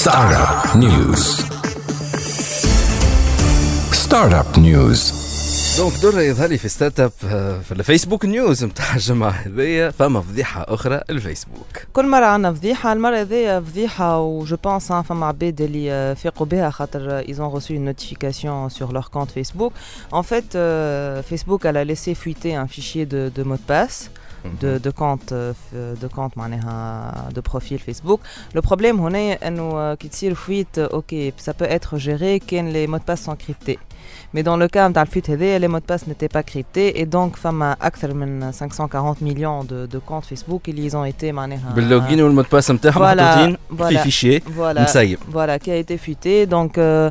Startup News. Startup News. دونك درة يظهر لي في ستارت اب آه، في الفيسبوك نيوز نتاع الجمعة هذيا فما فضيحة أخرى الفيسبوك كل مرة عندنا فضيحة المرة هذيا فضيحة و جو بونس فما عباد اللي آه، فاقوا بها خاطر ils ont reçu une notification sur leur compte Facebook. En fait, euh, Facebook elle a laissé fuiter un fichier de, de mot de passe. de, de compte euh, f- de compte معناها de profil Facebook. Le problème هنا انه آه، كي تصير fuite آه، اوكي ça peut être géré كان les mots de passe sont cryptés. Mais dans le cas نتاع الفيت هذايا les mots de passe n'étaient pas cryptés et donc فما أكثر من 540 millions de, de comptes Facebook اللي ils ont été معناها باللوجين والمود باس نتاعهم Voilà, محطوطين في voilà. فيشيه voilà مسيب voilà qui a été fuité donc euh,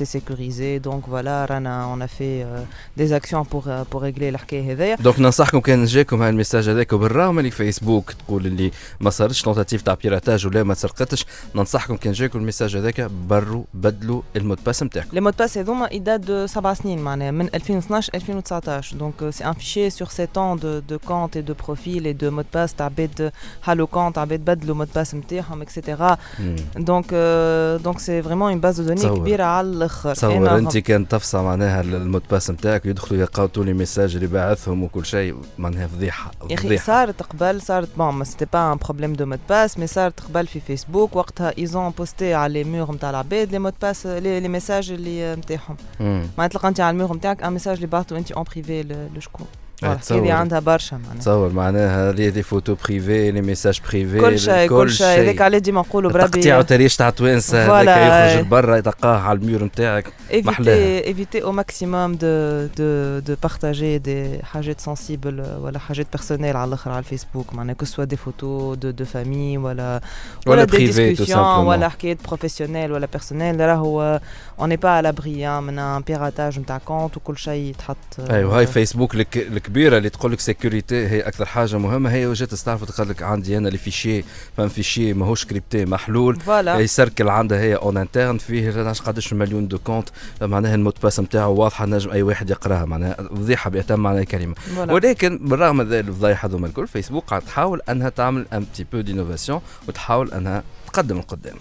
sécurisé donc voilà رانا on a fait euh, des actions pour euh, pour régler الحكايه هذايا دونك ننصحكم كان جاكم هالميساج هذاك وبالرغم اللي فيسبوك تقول اللي ما صارتش تونتاتيف تاع بيراتاج ولا ما تسرقتش ننصحكم كان جاكم الميساج هذاك بروا بدلوا المود باس نتاعكم Les mots de passe هذوما ils datent de 7 سنين معناها من 2012 2019 donc euh, c'est un fichier sur 7 ans de, de compte et de profil et de mots de passe تاع عباد حلوا compte عباد بدلوا mot de passe نتاعهم etc مم. donc euh, donc c'est vraiment une base de données تصور. كبيره على الآخر تصور. أنت كان تفصى معناها المود باس نتاعك يدخلوا يلقاو طول لي ميساج اللي باعثهم وكل شيء معناها فضيحة يا أخي صارت قبل صارت بون ما سيتي با ان بروبليم دو مود باس مي صارت قبل في فيسبوك وقتها ايزون بوستي على لي مور نتاع العباد لي مود باس لي ميساج اللي نتاعهم. معناتها تلقى أنت على المور نتاعك ان ميساج اللي بعثته أنت اون بريفي لشكون آه، الحكاية عندها برشا معناها. تصور معناها لي فوتو بريفي لي ميساج بريفي كل شيء كل شيء. هذاك علاش ديما نقولوا بربي آه. تقطيع تاريخ تاع توانسة هذاك يخرج لبرا يتلقاه على الميور نتاعك. محلاها. ايفيتي أو ماكسيموم دو دو دو بارتاجي دي حاجات سنسيبل ولا حاجات بيرسونيل على الآخر على الفيسبوك. معناها كو سوا دي فوتو دو دو فامي ولا ولا دي ديسكسيون ولا حكايات بروفيسيونيل ولا بيرسونيل راهو اون با على بري من ان بيراتاج نتاع كونت وكل شيء يتحط ايوا هاي آه. فيسبوك لك الكبيره اللي تقول لك سيكوريتي هي أكثر حاجة مهمة. هي وجات تعرف تقول لك عندي أنا لي فيشي فهم فيشي ماهوش كريبتي محلول. فوالا. يسركل عندها هي اون انترن فيه قداش مليون دو كونت معناها المود باس نتاعو واضحة نجم أي واحد يقراها معناها فضيحة بأتم معنى الكلمة ولكن بالرغم من ذلك الفضايح هذوما الكل فيسبوك قاعد تحاول أنها تعمل ان بتي بو دينوفاسيون وتحاول أنها تقدم القدام.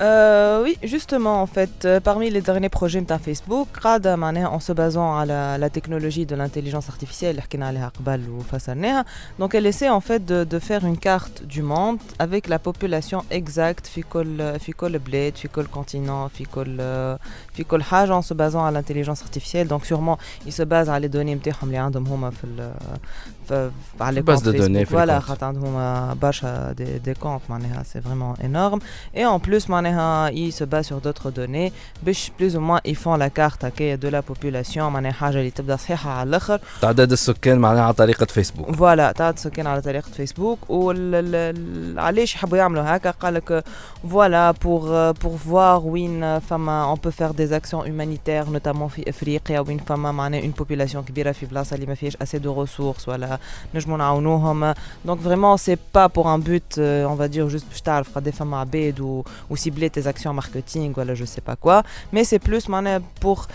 Euh, oui, justement, en fait, euh, parmi les derniers projets de Facebook, قاعدة معناها en se basant à la, la technologie de l'intelligence artificielle اللي حكينا عليها قبل وفسرناها. Donc, elle essaie en fait de, de faire une carte du monde avec la population exacte في كل في كل بلاد, في كل continent, في كل في كل حاجة en se basant à l'intelligence artificielle. Donc, sûrement, ils se basent على les données نتاعهم اللي عندهم هما في ال في على les Base comptes de données Facebook. في les Voilà, comptes. خاطر عندهم برشا des, des comptes معناها c'est vraiment énorme. Et en plus, معناها, ils se basent sur d'autres données. باش plus ou moins, ils font la carte هكايا de la population. معناها حاجة اللي تبدا صحيحة على الآخر. تعداد السكان معناها على طريقه فيسبوك فوالا تاع سكان على طريقة فيسبوك وعلاش يحبوا يعملوا هكا قال لك فوالا pour pour voir وين فما on peut faire des actions humanitaires notamment في افريقيا وين فما معناها une population كبيرة في بلاصة اللي ما فيهاش assez de ressources ولا نجموا نعاونوهم donc vraiment c'est pas pour un but euh, on va dire juste باش تعرف قد فما عباد و, ou cibler tes actions marketing ولا je sais pas quoi mais c'est plus معناها pour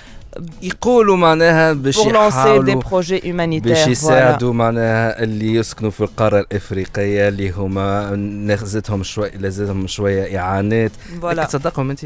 يقولوا معناها باش pour lancer des يحاولوا projets باش humanitaires voilà. يساعدوا معناها اللي يسكنوا في القاره الافريقيه اللي هما نخزتهم شوي لازمهم شويه اعانات voilà. لكن تصدقهم انت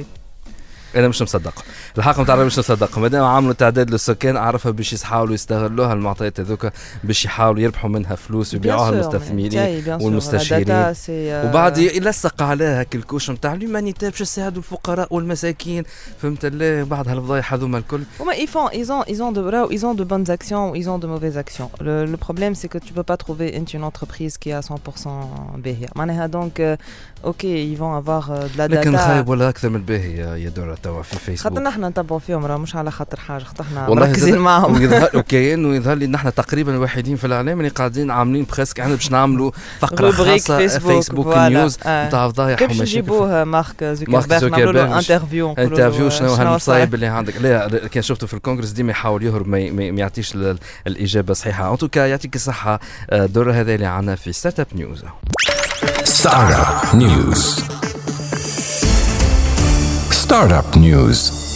أنا مش مصدق. الحق نتاع مش مصدق. مادام عملوا تعداد للسكان أعرفها باش يحاولوا يستغلوها المعطيات هذوك باش يحاولوا يربحوا منها فلوس ويبيعوها للمستثمرين والمستشارين وبعد يلصق عليها هكا الكوش نتاع لومانيتي باش يساعدوا الفقراء والمساكين. فهمت اللي بعد هالفضايح هذوما الكل. هما يفون ايزون ايزون دو براو ايزون دو بونز اكسيون ايزون دو موفيز اكسيون لو بروبليم سي كو تو با با تروفي انت اون انتربريز كي 100% باهيه معناها دونك أوكي يفون افوار دو لا داتا لكن خايب ولا أكثر من باهيه يا دورة. توا في فيسبوك خاطر نحن نتبعوا فيهم راه مش على خاطر حاجة خاطر إحنا مركزين معاهم. وكاين ويظهر لي نحن تقريبا الوحيدين في الاعلام اللي قاعدين عاملين بريسك إحنا باش نعملوا فقرة خاصة فيسبوك, فيسبوك نيوز نتاع آه. فضايح كيفاش نجيبوه مارك زوكربيرغ؟ نعملوا له انترفيو انترفيو شنو هالمصايب اللي عندك؟ لا كان شفته في الكونغرس ديما يحاول يهرب ما يعطيش الإجابة الصحيحه ان توكا يعطيك الصحة. الدور هذا اللي عندنا في ستارت اب نيوز ستارت اب نيوز Startup News.